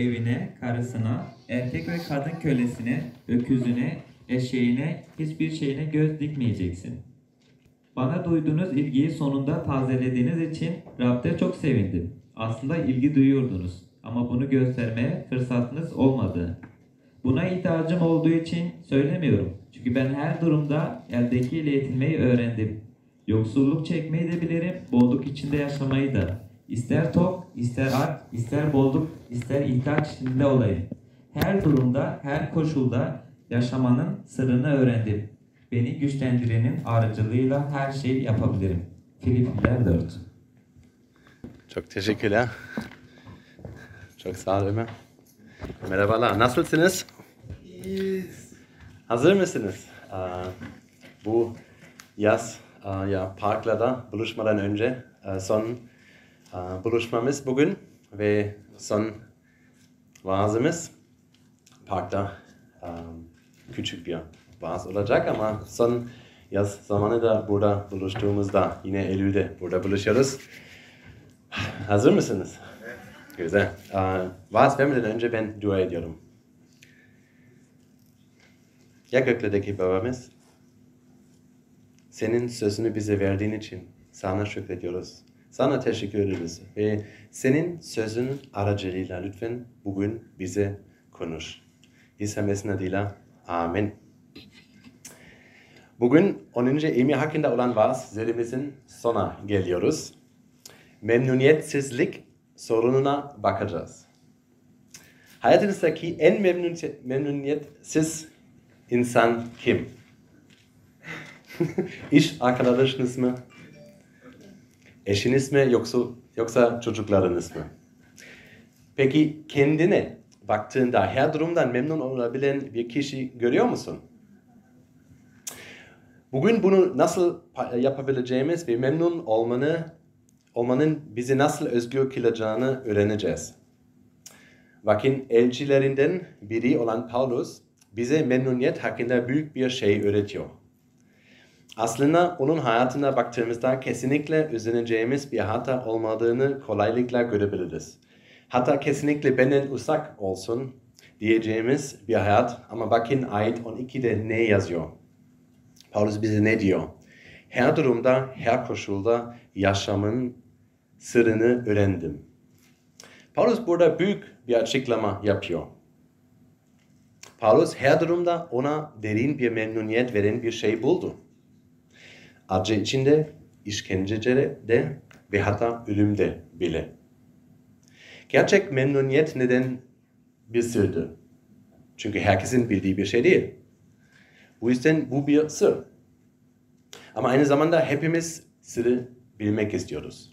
evine, karısına, erkek ve kadın kölesine, öküzüne, eşeğine, hiçbir şeyine göz dikmeyeceksin. Bana duyduğunuz ilgiyi sonunda tazelediğiniz için Rab'de çok sevindim. Aslında ilgi duyuyordunuz ama bunu göstermeye fırsatınız olmadı. Buna ihtiyacım olduğu için söylemiyorum. Çünkü ben her durumda eldekiyle yetinmeyi öğrendim. Yoksulluk çekmeyi de bilirim, bolluk içinde yaşamayı da. İster tok, ister aç, ister bolluk, ister ihtiyaç içinde olayım. Her durumda, her koşulda yaşamanın sırrını öğrendim. Beni güçlendirenin aracılığıyla her şeyi yapabilirim. Filipliler 4 Çok teşekkürler. Çok sağ ol Ömer. Merhabalar, nasılsınız? Hazır mısınız? Aa, bu yaz ya parklarda buluşmadan önce son buluşmamız bugün ve son vaazımız parkta küçük bir vaaz olacak ama son yaz zamanı da burada buluştuğumuzda yine Eylül'de burada buluşuyoruz. Hazır mısınız? Güzel. Aa, vaaz vermeden önce ben dua ediyorum. Ya göklerdeki babamız, senin sözünü bize verdiğin için sana şükrediyoruz. Sana teşekkür ederiz. Ve senin sözün aracılığıyla lütfen bugün bize konuş. İsa Mesih'in adıyla Amin. Bugün 10. emir hakkında olan vaaz serimizin sona geliyoruz. Memnuniyetsizlik sorununa bakacağız. Hayatınızdaki en memnun, memnuniyetsiz insan kim? İş arkadaşınız mı? Eşiniz mi yoksa, yoksa çocuklarınız mı? Peki kendine baktığında her durumdan memnun olabilen bir kişi görüyor musun? Bugün bunu nasıl yapabileceğimiz ve memnun olmanı, olmanın bizi nasıl özgür kılacağını öğreneceğiz. Bakın elçilerinden biri olan Paulus bize memnuniyet hakkında büyük bir şey öğretiyor. Aslında onun hayatına baktığımızda kesinlikle üzüleceğimiz bir hata olmadığını kolaylıkla görebiliriz. Hatta kesinlikle benden uzak olsun diyeceğimiz bir hayat ama bakın ayet 12'de ne yazıyor? Paulus bize ne diyor? Her durumda, her koşulda yaşamın sırrını öğrendim. Paulus burada büyük bir açıklama yapıyor. Paulus her durumda ona derin bir memnuniyet veren bir şey buldu. Acı içinde, işkencede ve hatta ölümde bile. Gerçek memnuniyet neden bir sırdır? Çünkü herkesin bildiği bir şey değil. Bu yüzden bu bir sır. Ama aynı zamanda hepimiz sırrı bilmek istiyoruz.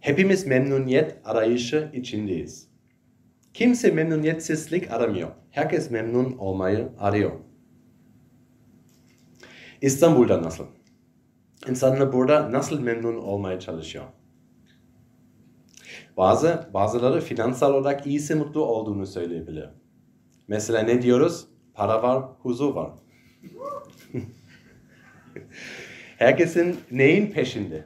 Hepimiz memnuniyet arayışı içindeyiz. Kimse memnuniyetsizlik aramıyor. Herkes memnun olmayı arıyor. İstanbul'da nasıl? İnsanlar burada nasıl memnun olmaya çalışıyor? Bazı, bazıları finansal olarak iyisi mutlu olduğunu söyleyebilir. Mesela ne diyoruz? Para var, huzur var. Herkesin neyin peşinde?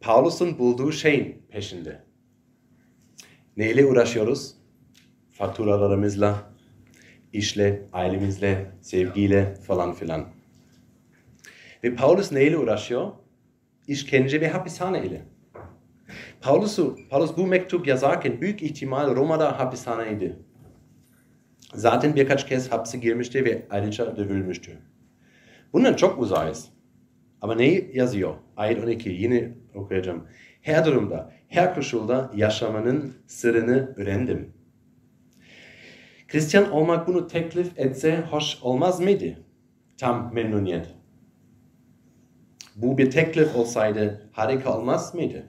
Paulus'un bulduğu şeyin peşinde. Neyle uğraşıyoruz? Faturalarımızla, işle, ailemizle, sevgiyle falan filan. Ve Paulus neyle uğraşıyor? İşkence ve hapishane ile. Paulus, Paulus bu mektup yazarken büyük ihtimal Roma'da hapishaneydi. Zaten birkaç kez hapse girmişti ve ayrıca dövülmüştü. Bundan çok uzayız. Ama ne yazıyor? Ayet 12 yine okuyacağım. Her durumda, her koşulda yaşamanın sırrını öğrendim. Hristiyan olmak bunu teklif etse hoş olmaz mıydı? Tam memnuniyet. Bu bir teklif olsaydı harika olmaz mıydı?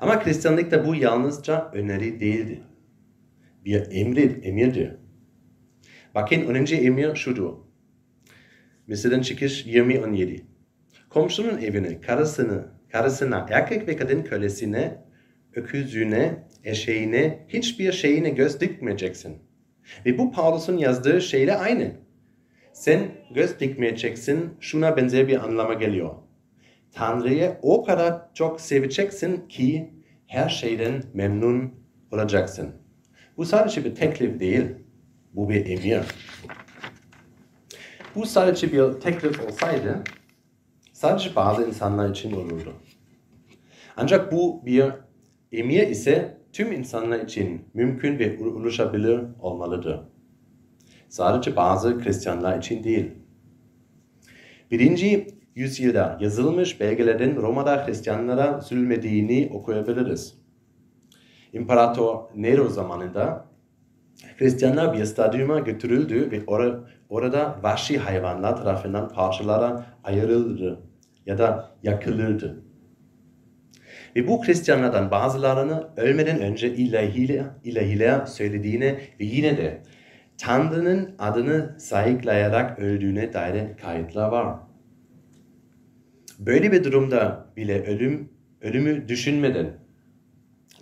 Ama Hristiyanlıkta bu yalnızca öneri değildi. Bir emir, emirdir. Bakın 10. emir şudur. Mesela çıkış 20-17. Komşunun evine, karısını, karısına, erkek ve kadın kölesine, öküzüne, eşeğine, hiçbir şeyine göz dikmeyeceksin. Ve bu Paulus'un yazdığı şeyle aynı. Sen göz dikmeyeceksin, şuna benzer bir anlama geliyor. Tanrı'yı o kadar çok seveceksin ki her şeyden memnun olacaksın. Bu sadece bir teklif değil, bu bir emir. Bu sadece bir teklif olsaydı, sadece bazı insanlar için olurdu. Ancak bu bir emir ise tüm insanlar için mümkün ve ulaşabilir olmalıdır. Sadece bazı Hristiyanlar için değil. Birinci yüzyılda yazılmış belgelerin Roma'da Hristiyanlara zulmediğini okuyabiliriz. İmparator Nero zamanında Hristiyanlar bir stadyuma götürüldü ve or orada vahşi hayvanlar tarafından parçalara ayrıldı ya da yakılırdı. Ve bu Hristiyanlardan bazılarını ölmeden önce ilahiler, ilahiler söylediğine ve yine de Tanrı'nın adını sayıklayarak öldüğüne dair kayıtlar var. Böyle bir durumda bile ölüm, ölümü düşünmeden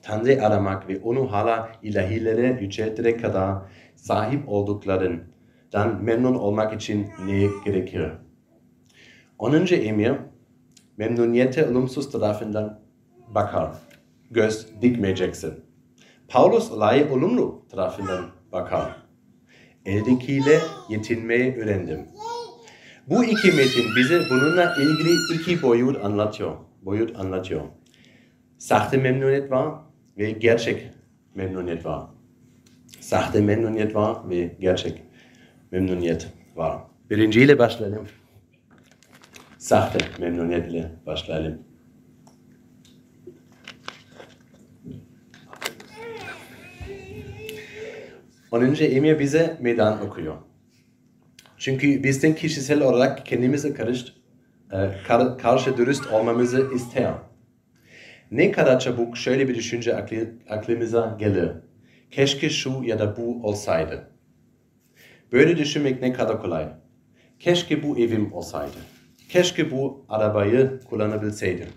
Tanrı aramak ve onu hala ilahilere yücelterek kadar sahip olduklarından memnun olmak için ne gerekir? 10. emir memnuniyete olumsuz tarafından bakar. Göz dikmeyeceksin. Paulus olayı olumlu tarafından bakar. Eldekiyle yetinmeyi öğrendim. Bu iki metin bize bununla ilgili iki boyut anlatıyor. Boyut anlatıyor. Sahte memnuniyet var ve gerçek memnuniyet var. Sahte memnuniyet var ve gerçek memnuniyet var. Birinciyle başlayalım. Sahte memnuniyetle başlayalım. Onuncu emir bize meydan okuyor. Çünkü bizden kişisel olarak kendimize karış, e, kar, karşı dürüst olmamızı ister. Ne kadar çabuk şöyle bir düşünce aklı, aklımıza gelir. Keşke şu ya da bu olsaydı. Böyle düşünmek ne kadar kolay. Keşke bu evim olsaydı. Keşke bu arabayı kullanabilseydim.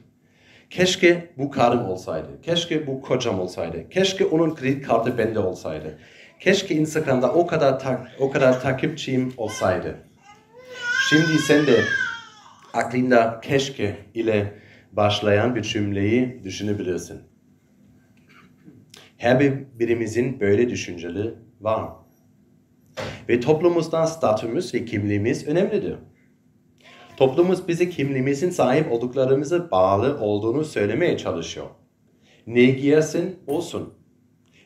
Keşke bu karım olsaydı. Keşke bu kocam olsaydı. Keşke onun kredi kartı bende olsaydı. Keşke Instagram'da o kadar tak, o kadar takipçim olsaydı. Şimdi sen de aklında keşke ile başlayan bir cümleyi düşünebilirsin. Her birimizin böyle düşünceli var. Ve toplumumuzdan statümüz ve kimliğimiz önemlidir. Toplumumuz bize kimliğimizin sahip olduklarımıza bağlı olduğunu söylemeye çalışıyor. Ne giyersin olsun.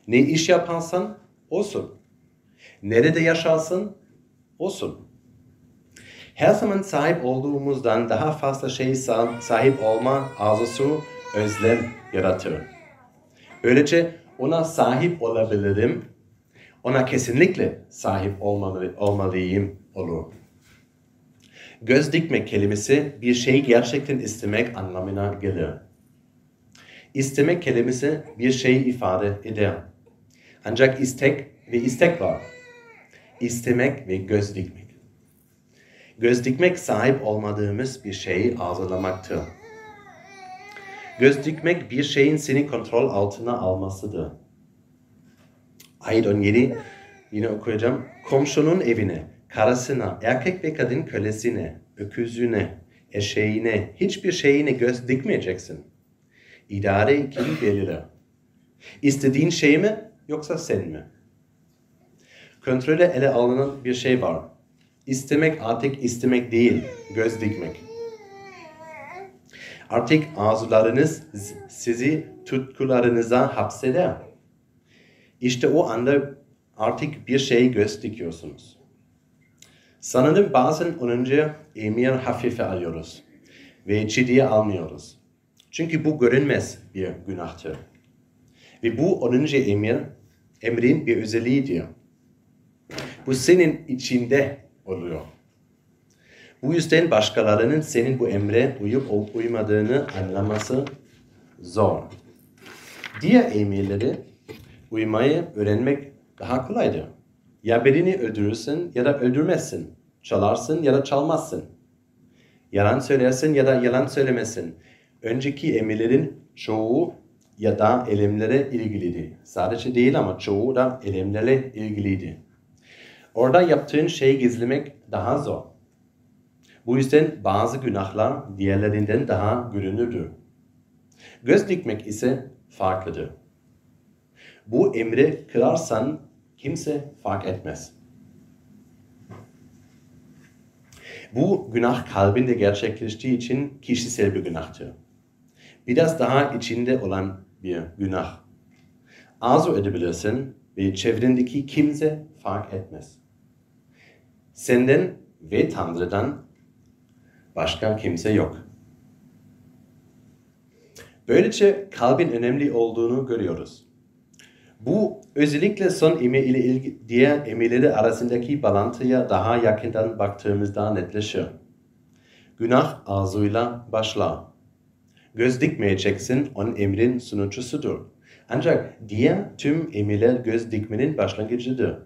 Ne iş yaparsan olsun. Nerede yaşarsın olsun. Her zaman sahip olduğumuzdan daha fazla şey sahip olma arzusu özlem yaratır. Böylece ona sahip olabilirim, ona kesinlikle sahip olmalı, olmalıyım olur. Göz dikmek kelimesi bir şeyi gerçekten istemek anlamına gelir. İstemek kelimesi bir şeyi ifade eder. Ancak istek ve istek var. İstemek ve göz dikmek. Göz dikmek sahip olmadığımız bir şeyi arzulamaktır. Göz dikmek bir şeyin seni kontrol altına almasıdır. Ayet 17 yine okuyacağım. Komşunun evine, karısına, erkek ve kadın kölesine, öküzüne, eşeğine, hiçbir şeyine göz dikmeyeceksin. İdare kim belirler? İstediğin şey mi yoksa sen mi? Kontrole ele alınan bir şey var. İstemek artık istemek değil, göz dikmek. Artık arzularınız sizi tutkularınıza hapseder. İşte o anda artık bir şey göz dikiyorsunuz. Sanırım bazen onunca emir hafife alıyoruz ve ciddiye almıyoruz. Çünkü bu görünmez bir günahtır. Ve bu onunca emir, emrin bir özelliğidir. Bu senin içinde oluyor. Bu yüzden başkalarının senin bu emre uyup uymadığını anlaması zor. Diğer emirleri uymayı öğrenmek daha kolaydır. Ya birini öldürürsün ya da öldürmezsin. Çalarsın ya da çalmazsın. Yalan söylersin ya da yalan söylemezsin. Önceki emirlerin çoğu ya da elemlere ilgiliydi. Sadece değil ama çoğu da elemlerle ilgiliydi. Orada yaptığın şeyi gizlemek daha zor. Bu yüzden bazı günahlar diğerlerinden daha görünürdür. Göz dikmek ise farklıdır. Bu emri kırarsan kimse fark etmez. Bu günah kalbinde gerçekleştiği için kişisel bir günahtır. Biraz daha içinde olan bir günah. Arzu edebilirsin ve çevrendeki kimse fark etmez. Senden ve Tanrı'dan başka kimse yok. Böylece kalbin önemli olduğunu görüyoruz. Bu özellikle son emir ile ilgili diğer emirleri arasındaki bağlantıya daha yakından baktığımızda netleşir. Günah arzuyla başlar. Göz dikmeyeceksin on emrin sunucusudur. Ancak diğer tüm emirler göz dikmenin başlangıcıdır.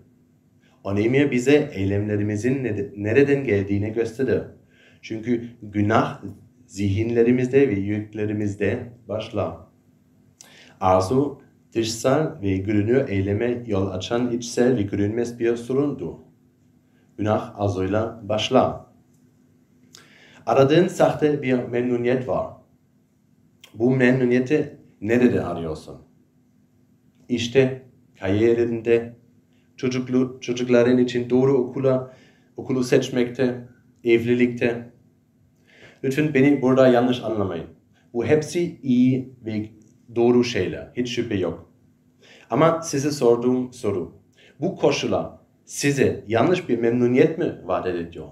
On emir bize eylemlerimizin nereden geldiğini gösterir. Çünkü günah zihinlerimizde ve yüklerimizde başlar. Arzu dışsal ve görünür eyleme yol açan içsel ve görünmez bir sorundur. Günah arzuyla başlar. Aradığın sahte bir memnuniyet var. Bu memnuniyeti nerede arıyorsun? İşte kariyerinde, çocuklu, çocukların için doğru okula, okulu seçmekte, evlilikte. Lütfen beni burada yanlış anlamayın. Bu hepsi iyi ve doğru şeyler. Hiç şüphe yok. Ama size sorduğum soru. Bu koşullar size yanlış bir memnuniyet mi vaat ediyor?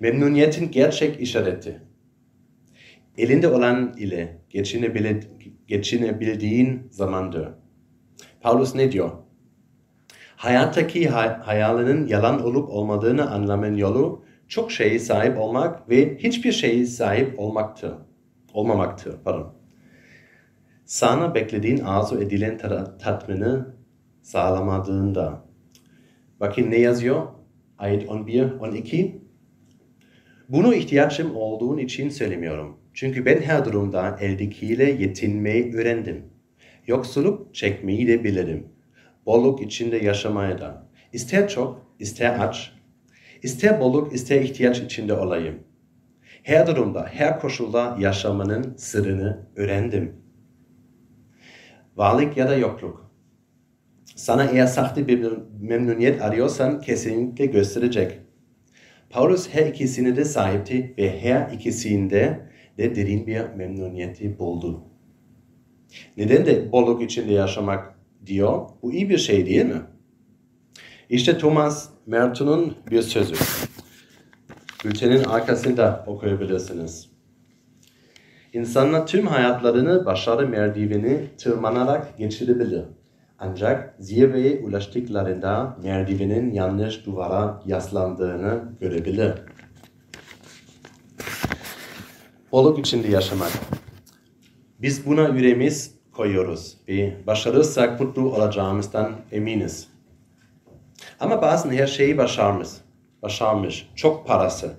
Memnuniyetin gerçek işareti. Elinde olan ile geçinebildiğin zamandır. Paulus ne diyor? Hayattaki hayalinin yalan olup olmadığını anlamanın yolu çok şeye sahip olmak ve hiçbir şeye sahip olmaktır. Olmamaktır. Pardon. Sana beklediğin arzu edilen tatmini sağlamadığında. Bakın ne yazıyor? Ayet 11, 12. Bunu ihtiyacım olduğun için söylemiyorum. Çünkü ben her durumda eldekiyle yetinmeyi öğrendim. Yoksulluk çekmeyi de bilirim. Bolluk içinde yaşamayı da. İster çok, ister aç, ister bolluk, ister ihtiyaç içinde olayım. Her durumda, her koşulda yaşamanın sırrını öğrendim. Varlık ya da yokluk. Sana eğer sahte bir memnuniyet arıyorsan kesinlikle gösterecek. Paulus her ikisine de sahipti ve her ikisinde de derin bir memnuniyeti buldu. Neden de bolluk içinde yaşamak diyor? Bu iyi bir şey değil mi? İşte Thomas Merton'un bir sözü. Bültenin arkasında okuyabilirsiniz. İnsanlar tüm hayatlarını başarı merdiveni tırmanarak geçirebilir. Ancak zirveye ulaştıklarında merdivenin yanlış duvara yaslandığını görebilir. Bolluk içinde yaşamak. Biz buna yüreğimiz koyuyoruz ve başarırsak mutlu olacağımızdan eminiz. Ama bazen her şeyi başarmış, başarmış, çok parası.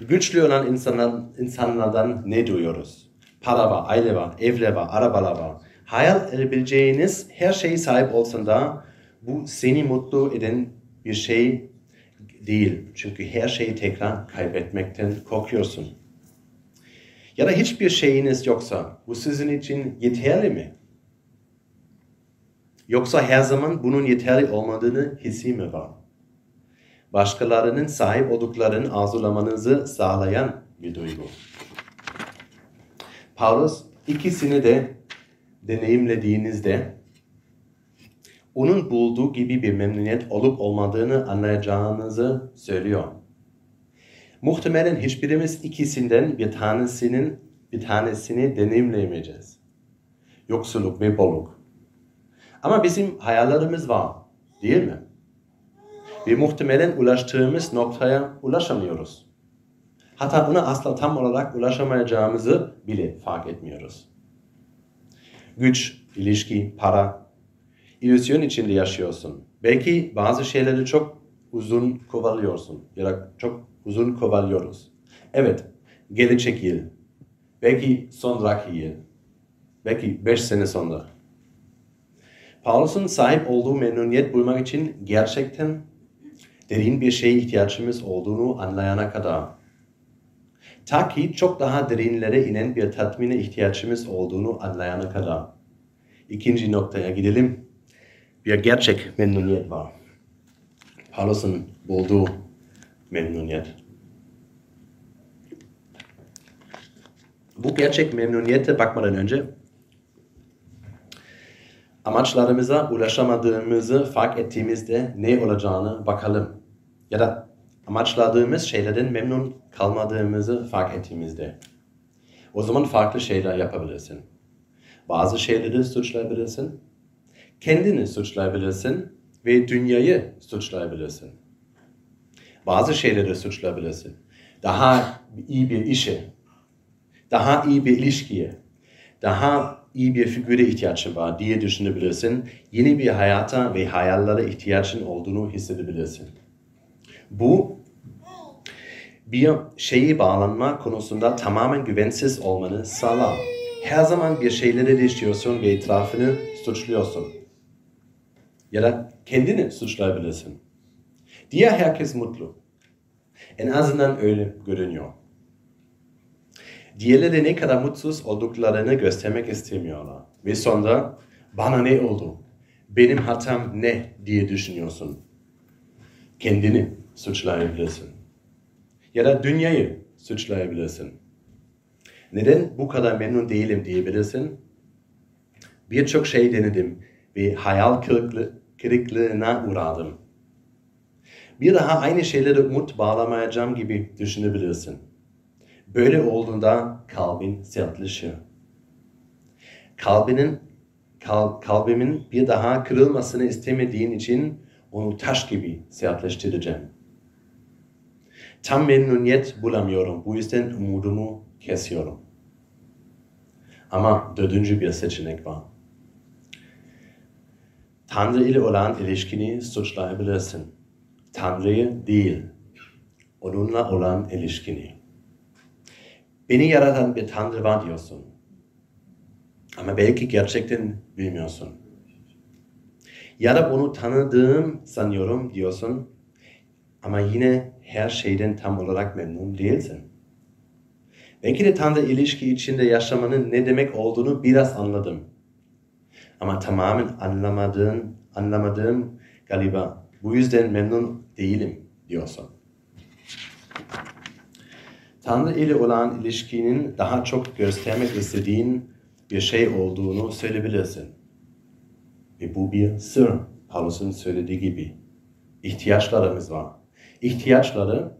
Güçlü olan insanlar, insanlardan ne duyuyoruz? Para var, aile var, evler var, arabalar var. Hayal edebileceğiniz her şeye sahip olsun da bu seni mutlu eden bir şey değil. Çünkü her şeyi tekrar kaybetmekten korkuyorsun. Ya da hiçbir şeyiniz yoksa bu sizin için yeterli mi? Yoksa her zaman bunun yeterli olmadığını hissi mi var? Başkalarının sahip olduklarını arzulamanızı sağlayan bir duygu. Paulus ikisini de deneyimlediğinizde onun bulduğu gibi bir memnuniyet olup olmadığını anlayacağınızı söylüyor. Muhtemelen hiçbirimiz ikisinden bir tanesinin bir tanesini deneyimleyemeyeceğiz. Yoksulluk ve bolluk. Ama bizim hayallerimiz var, değil mi? Ve muhtemelen ulaştığımız noktaya ulaşamıyoruz. Hatta ona asla tam olarak ulaşamayacağımızı bile fark etmiyoruz. Güç, ilişki, para, illüzyon içinde yaşıyorsun. Belki bazı şeyleri çok uzun kovalıyorsun ya da çok uzun kovalıyoruz. Evet, gelecek yıl, belki sonraki yıl, belki beş sene sonra. Paulus'un sahip olduğu memnuniyet bulmak için gerçekten Derin bir şeye ihtiyacımız olduğunu anlayana kadar. Ta ki çok daha derinlere inen bir tatmine ihtiyacımız olduğunu anlayana kadar. İkinci noktaya gidelim. Bir gerçek memnuniyet var. Paulus'un bulduğu memnuniyet. Bu gerçek memnuniyete bakmadan önce amaçlarımıza ulaşamadığımızı fark ettiğimizde ne olacağını bakalım. Ya da amaçladığımız şeylerden memnun kalmadığımızı fark ettiğimizde. O zaman farklı şeyler yapabilirsin. Bazı şeyleri suçlayabilirsin. Kendini suçlayabilirsin ve dünyayı suçlayabilirsin. Bazı şeyleri suçlayabilirsin. Daha iyi bir işe, daha iyi bir ilişkiye, daha iyi bir figüre ihtiyacın var diye düşünebilirsin. Yeni bir hayata ve hayallere ihtiyacın olduğunu hissedebilirsin. Bu bir şeyi bağlanma konusunda tamamen güvensiz olmanı sağlar. Her zaman bir şeyleri değiştiriyorsun ve etrafını suçluyorsun. Ya da kendini suçlayabilirsin. Diğer herkes mutlu. En azından öyle görünüyor. Diğerleri ne kadar mutsuz olduklarını göstermek istemiyorlar. Ve sonra bana ne oldu? Benim hatam ne diye düşünüyorsun. Kendini suçlayabilirsin. Ya da dünyayı suçlayabilirsin. Neden bu kadar memnun değilim diyebilirsin. Birçok şey denedim ve hayal kırıklığı, kırıklığına uğradım. Bir daha aynı şeyleri umut bağlamayacağım gibi düşünebilirsin. Böyle olduğunda kalbin sertleşir. Kalbinin kal, kalbimin bir daha kırılmasını istemediğin için onu taş gibi sertleştireceğim. Tam memnuniyet bulamıyorum. Bu yüzden umudumu kesiyorum. Ama dördüncü bir seçenek var. Tanrı ile olan ilişkini suçlayabilirsin. Tanrı'yı değil, onunla olan ilişkini. Beni yaratan bir Tanrı var diyorsun. Ama belki gerçekten bilmiyorsun. Ya da onu tanıdığım sanıyorum diyorsun. Ama yine her şeyden tam olarak memnun değilsin. Belki de Tanrı ilişki içinde yaşamanın ne demek olduğunu biraz anladım. Ama tamamen anlamadığım, anlamadığım galiba bu yüzden memnun değilim diyorsun. Tanrı ile olan ilişkinin daha çok göstermek istediğin bir şey olduğunu söyleyebilirsin. Ve bu bir sır. Paulus'un söylediği gibi. İhtiyaçlarımız var. İhtiyaçları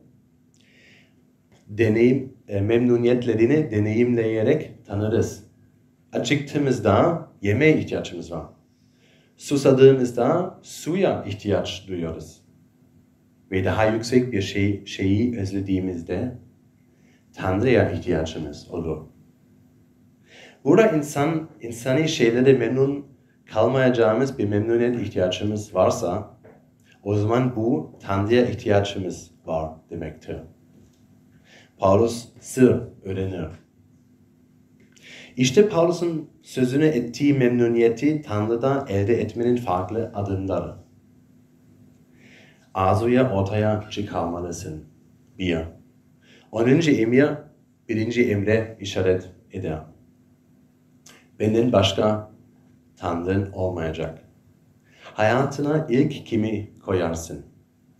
deneyim, e, memnuniyetlerini deneyimleyerek tanırız. Acıktığımızda yemeğe ihtiyacımız var. Susadığımızda suya ihtiyaç duyuyoruz. Ve daha yüksek bir şey, şeyi özlediğimizde Tanrı'ya ihtiyacımız olur. Burada insan, insani şeylere memnun kalmayacağımız bir memnuniyet ihtiyacımız varsa, o zaman bu Tanrı'ya ihtiyacımız var demektir. Paulus sır öğrenir. İşte Paulus'un sözünü ettiği memnuniyeti Tanrı'da elde etmenin farklı adımları. Arzuya ortaya çıkarmalısın. Bir. 10. emir birinci emre işaret eder. Benden başka Tanrın olmayacak. Hayatına ilk kimi koyarsın?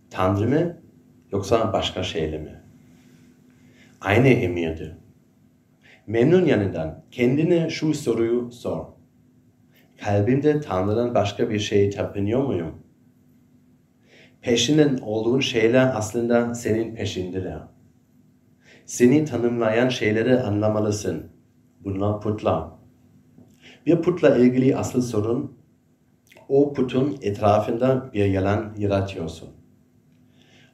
Tanrı mı yoksa başka şeyle mi? Aynı emirdir. Memnun yanından kendine şu soruyu sor. Kalbimde Tanrı'dan başka bir şey tapınıyor muyum? Peşinden olduğun şeyler aslında senin peşindeler. Seni tanımlayan şeyleri anlamalısın. Bunlar putlar. Bir putla ilgili asıl sorun, o putun etrafında bir yalan yaratıyorsun.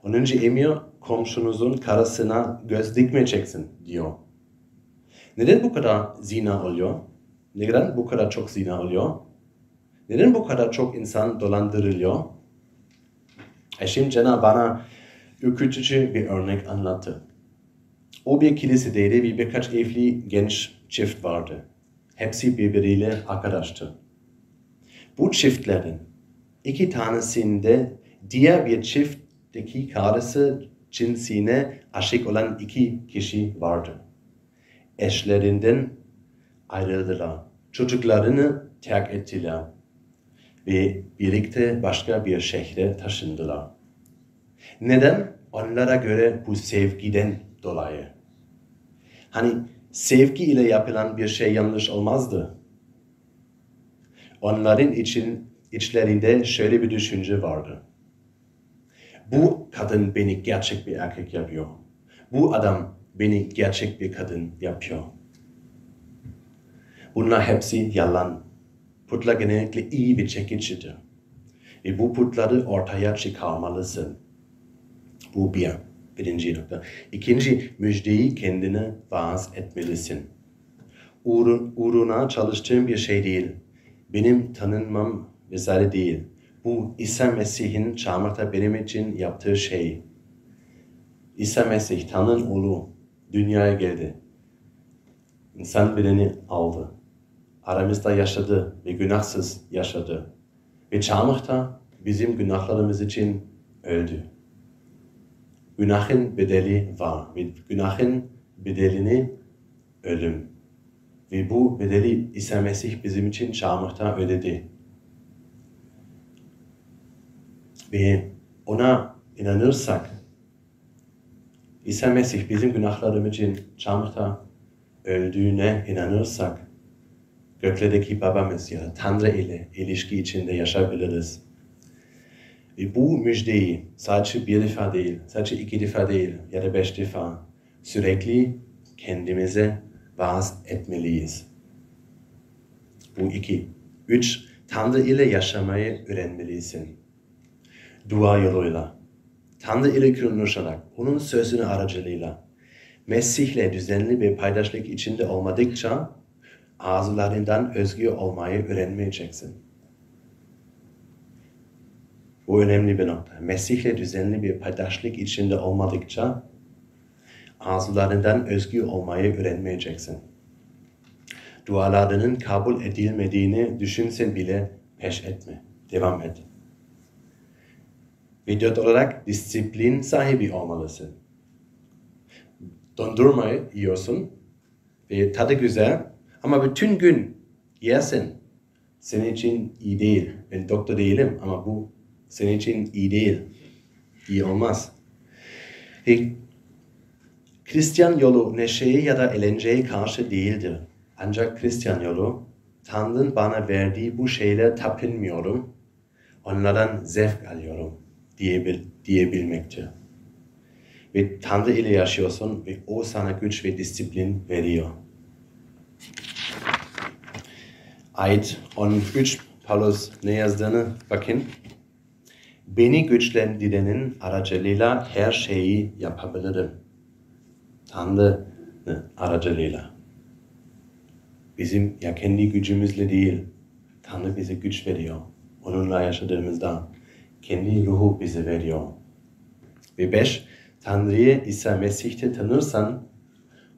Onuncu emir komşunuzun karısına göz dikmeyeceksin diyor. Neden bu kadar zina oluyor? Neden bu kadar çok zina oluyor? Neden bu kadar çok insan dolandırılıyor? Eşim Cena bana ürkütücü bir örnek anlattı. O bir kilisedeydi ve birkaç evli genç çift vardı. Hepsi birbiriyle arkadaştı. Bu çiftlerin iki tanesinde diğer bir çift Cennet'teki karısı cinsine aşık olan iki kişi vardı. Eşlerinden ayrıldılar. Çocuklarını terk ettiler ve birlikte başka bir şehre taşındılar. Neden? Onlara göre bu sevgiden dolayı. Hani sevgi ile yapılan bir şey yanlış olmazdı. Onların için içlerinde şöyle bir düşünce vardı. Bu kadın beni gerçek bir erkek yapıyor. Bu adam beni gerçek bir kadın yapıyor. Bunlar hepsi yalan. Putlar genellikle iyi ve çekicidir. Ve bu putları ortaya çıkarmalısın. Bu bir. Birinci nokta. İkinci, müjdeyi kendine vaaz etmelisin. Uğrun, uğruna çalıştığım bir şey değil. Benim tanınmam vesaire değil. Bu İsa Mesih'in çarmıhta benim için yaptığı şey. İsa Mesih Tanrı'nın oğlu dünyaya geldi. İnsan bedeni aldı. Aramızda yaşadı ve günahsız yaşadı. Ve çarmıhta bizim günahlarımız için öldü. Günahın bedeli var. Ve günahın bedelini ölüm. Ve bu bedeli İsa Mesih bizim için çarmıhta ödedi. Ve ona inanırsak İsa Mesih bizim günahlarımız için çarmıhta öldüğüne inanırsak göklerdeki babamız ya Tanrı ile ilişki içinde yaşayabiliriz. Ve bu müjdeyi sadece bir defa değil, sadece iki defa değil ya da beş defa sürekli kendimize vaaz etmeliyiz. Bu iki. Üç, Tanrı ile yaşamayı öğrenmelisin. Dua yoluyla. Tanrı ile konuşarak, onun sözünü aracılığıyla. Mesih'le düzenli bir paydaşlık içinde olmadıkça arzularından özgür olmayı öğrenmeyeceksin. Bu önemli bir nokta. Mesih'le düzenli bir paydaşlık içinde olmadıkça arzularından özgür olmayı öğrenmeyeceksin. Dualarının kabul edilmediğini düşünsen bile peş etme. Devam et. Dört olarak disiplin sahibi olmalısın. Dondurmayı yiyorsun ve tadı güzel ama bütün gün yersin. Senin için iyi değil. Ben doktor değilim ama bu senin için iyi değil. İyi olmaz. Ve Hristiyan yolu neşeye ya da eğlenceye karşı değildir. Ancak Hristiyan yolu Tanrı'nın bana verdiği bu şeyle tapınmıyorum. Onlardan zevk alıyorum diyebil, diyebilmektir. Ve Tanrı ile yaşıyorsun ve o sana güç ve disiplin veriyor. Ayet 13 Paulus ne yazdığını bakın. Beni güçlendirenin aracılığıyla her şeyi yapabilirim. Tanrı'nın aracılığıyla. Bizim ya kendi gücümüzle değil, Tanrı bize güç veriyor. Onunla yaşadığımızda kendi ruhu bize veriyor. Ve beş, Tanrı'yı İsa Mesih'te tanırsan,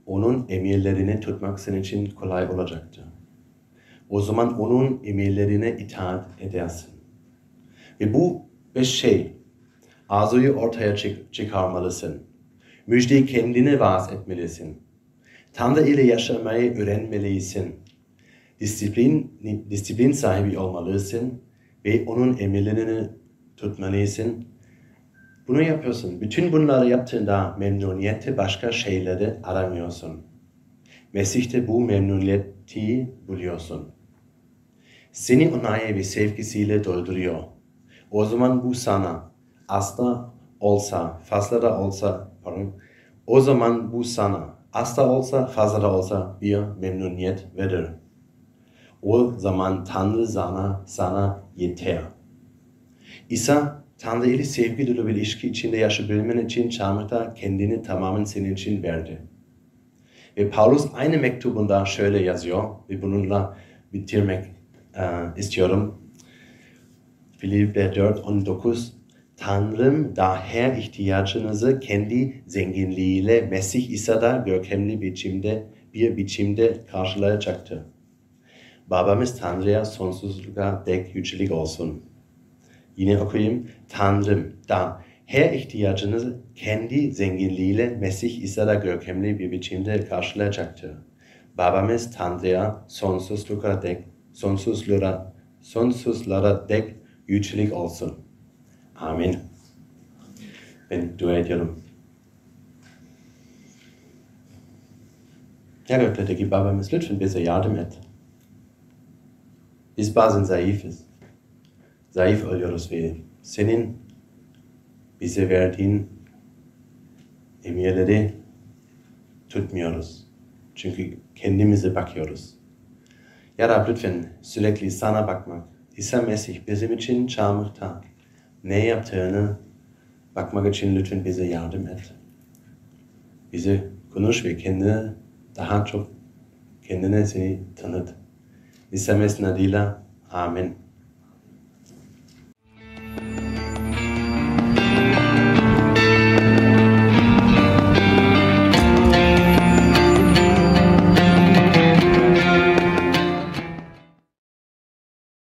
onun emirlerini tutmak senin için kolay olacaktır. O zaman onun emirlerine itaat edersin. Ve bu beş şey, arzuyu ortaya çık çıkarmalısın. Müjdeyi kendine vaaz etmelisin. Tanrı ile yaşamayı öğrenmelisin. Disiplin, disiplin sahibi olmalısın ve onun emirlerini tutmalısın. Bunu yapıyorsun. Bütün bunları yaptığında memnuniyeti başka şeyleri aramıyorsun. Mesih'te bu memnuniyeti buluyorsun. Seni onayı ve sevgisiyle dolduruyor. O zaman bu sana asla olsa, fazla da olsa, pardon, o zaman bu sana asla olsa, fazla da olsa bir memnuniyet verir. O zaman Tanrı sana, sana yeter. İsa Tanrı ile sevgi dolu bir ilişki içinde yaşayabilmen için çarmıhta kendini tamamen senin için verdi. Ve Paulus aynı mektubunda şöyle yazıyor ve bununla bitirmek uh, istiyorum. Filipe 4, 19 Tanrım daher ihtiyacınızı kendi zenginliğiyle Mesih İsa'da görkemli biçimde bir biçimde karşılayacaktır. Babamız Tanrı'ya sonsuzluğa dek yücelik olsun. Yine okuyayım. Tanrım da her ihtiyacını kendi zenginliğiyle Mesih İsa'da görkemli bir biçimde karşılayacaktır. Babamız Tanrı'ya sonsuzluğa dek, sonsuzlara, sonsuzlara dek yücelik olsun. Amin. Ben dua ediyorum. Ya gökteki babamız lütfen bize yardım et. Biz bazen zayıfız. Zayıf oluyoruz ve senin bize verdiğin emirleri tutmuyoruz. Çünkü kendimize bakıyoruz. Ya Rab lütfen sürekli sana bakmak. İsa Mesih bizim için çarmıhta ne yaptığını bakmak için lütfen bize yardım et. Bize konuş ve kendine daha çok kendine seni tanıt. İsa Mesih adıyla Amin.